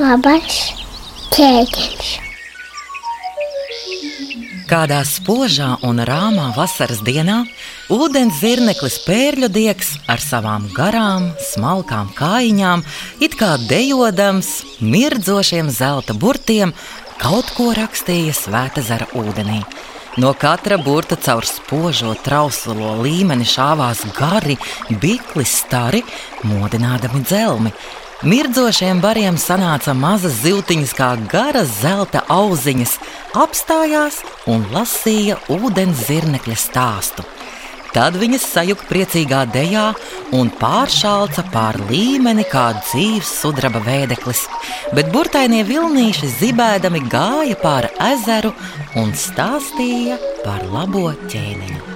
labais ķēniņš. Kādā spožā un rāmā vasaras dienā ūdens zirneklis pērļu diegs ar savām garām, smalkām kājiņām, it kā dejodams, mirdzošiem zelta burtiem, kaut ko rakstīja svēta zara ūdenī. No katra burta caur spožo trauslo līmeni šāvās gari, bikli stari, modinādami dzelmi. Mirdzošiem bariem sanāca mazas ziltiņas, kā garas zelta auziņas, apstājās un lasīja ūdens zirnekļa stāstu. Tad viņas sajuka priecīgā dejā un pāršāca pār līmeni kā dzīves sudraba vēdeklis, bet burtainie vilnīši zibēdami gāja pāri ezeru un stāstīja par labo ķēniņu.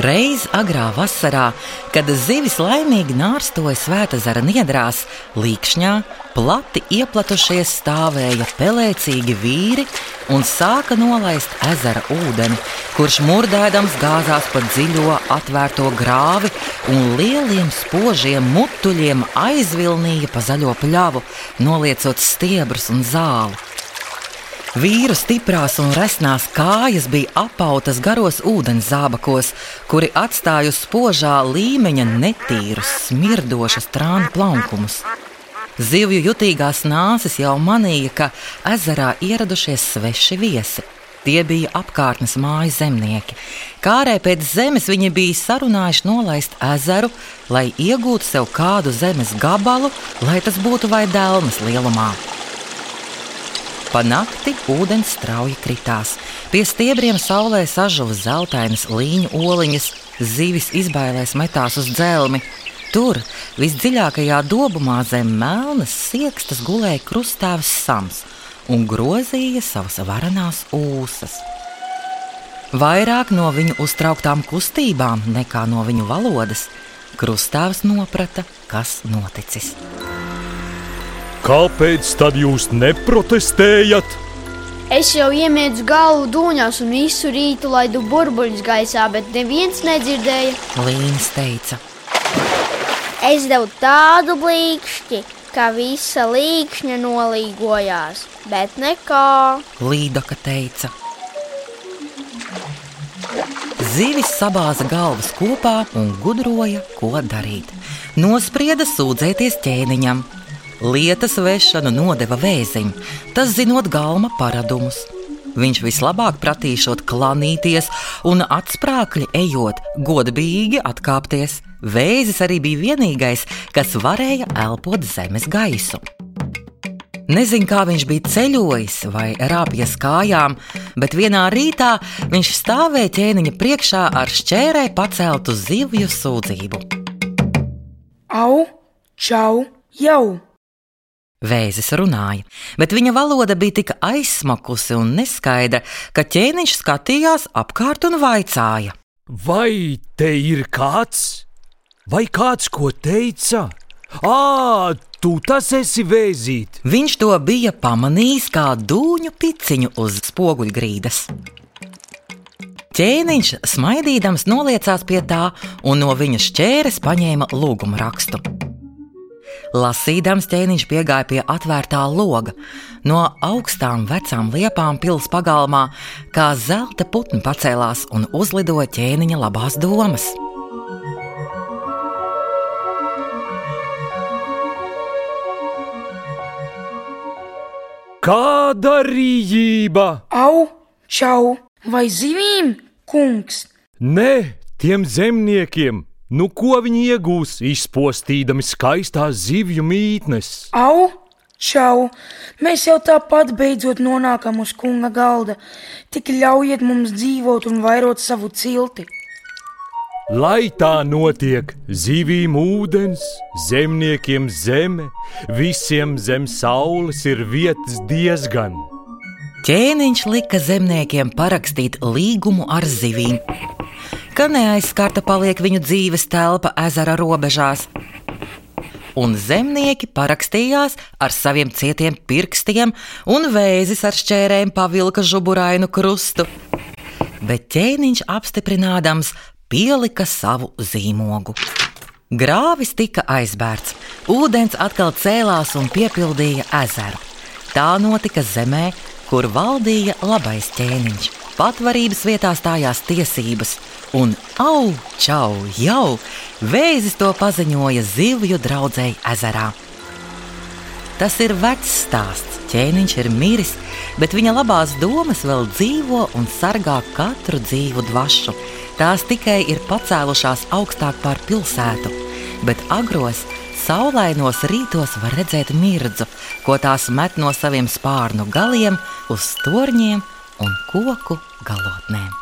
Reiz agrā vasarā, kad zivis laimīgi nārstoja svēta zara niedrās, līkšņā plati ieplatušies stāvēja pelēcīgi vīri un sāka nolaist ezera ūdeni, kurš murdēdams gāzās pa dziļo atvērto grāvi un lieliem spožiem mutuļiem aizvilnīja pa zaļo pļavu, noliecot stiebrus un zāli. Vīru stiprās un resnās kājas bija apautas garos ūdens zābakos, kuri atstāja uz spožā līmeņa netīrus, smirdošus trānu plankumus. Zivju jutīgās nāses jau manīja, ka ezerā ieradušies sveši viesi. Tie bija apkārtnes māju zemnieki. Kārē pēc zemes viņi bija sarunājuši nolaist ezeru, lai iegūtu sev kādu zemes gabalu, lai tas būtu vai dēlnes lielumā. Pa nakti ūdens strauji kritās. Pie stiebriem saulē sažuva zeltainas līņu oliņas, zivis izbailēs metās uz dzelmi. Tur, visdziļākajā dobumā zem melnas siekstas, gulēja krustāvs sams un grozīja savas varanās ūsas. Vairāk no viņu uztrauktām kustībām nekā no viņu valodas, krustāvs noprata, kas noticis. Kāpēc tad jūs neprotestējat? Es jau iemietu galvu dūņās un visu rītu laidu burbuļus gaisā, bet neviens nedzirdēja. Līns teica, Es devu tādu blīkšķi, ka visa līkšņa nolīgojās, bet nekā. Līdoka teica. Zivis sabāza galvas kopā un gudroja, ko darīt. Nosprieda sūdzēties ķēniņam. Lietas vešanu nodeva vēzim, tas zinot galma paradumus. Viņš vislabāk pratīšot klanīties un atsprākļi ejot, godīgi atkāpties. Vēzis arī bija vienīgais, kas varēja elpot zemes gaisu. Nezinu, kā viņš bija ceļojis vai rāpjas kājām, bet vienā rītā viņš stāvēja ķēniņa priekšā ar šķērē paceltu zivju sūdzību. Au, čau, jau! Vēzis runāja, bet viņa valoda bija tik aizsmakusi un neskaidra, ka ķēniņš skatījās apkārt un vaicāja. Vai te ir kāds? Vai kāds ko teica? Ā, tu tas esi vēzīt! Viņš to bija pamanījis kā dūņu piciņu uz spoguļgrīdas. Ķēniņš smaidīdams noliecās pie tā un no viņa šķēres paņēma lūgumu rakstu. Lasīdams ķēniņš piegāja pie atvērtā loga. No augstām vecām liepām pils pagalmā, kā zelta putni pacēlās un uzlidoja ķēniņa labās domas. Kāda rīcība! Au, čau! Vai zivīm, kungs? Nē, tiem zemniekiem! Nu, ko viņi iegūs, izpostīdami skaistās zivju mītnes? Au, čau! Mēs jau tāpat beidzot nonākam uz kunga galda. Tik ļaujiet mums dzīvot un vairot savu cilti. Lai tā notiek, zivīm ūdens, zemniekiem zeme, visiem zem saules ir vietas diezgan. Ķēniņš lika zemniekiem parakstīt līgumu ar zivīm, ka neaizskarta paliek viņu dzīves telpa ezera robežās. Un zemnieki parakstījās ar saviem cietiem pirkstiem, un vēzis ar šķērēm pavilka žuburainu krustu. Bet ķēniņš apstiprinādams pielika savu zīmogu. Grāvis tika aizbērts, ūdens atkal cēlās un piepildīja ezeru. Tā notika zemē, kur valdīja labais ķēniņš. Patvarības vietā stājās tiesības, un au, čau, jau vēzis to paziņoja zivju draudzēji ezerā. Tas ir vecs stāsts. Ķēniņš ir miris, bet viņa labās domas vēl dzīvo un sargā katru dzīvu dvašu. Tās tikai ir pacēlušās augstāk par pilsētu, bet agros saulainos rītos var redzēt mirdzu, ko tās met no saviem spārnu galiem uz torņiem un koku galotnēm.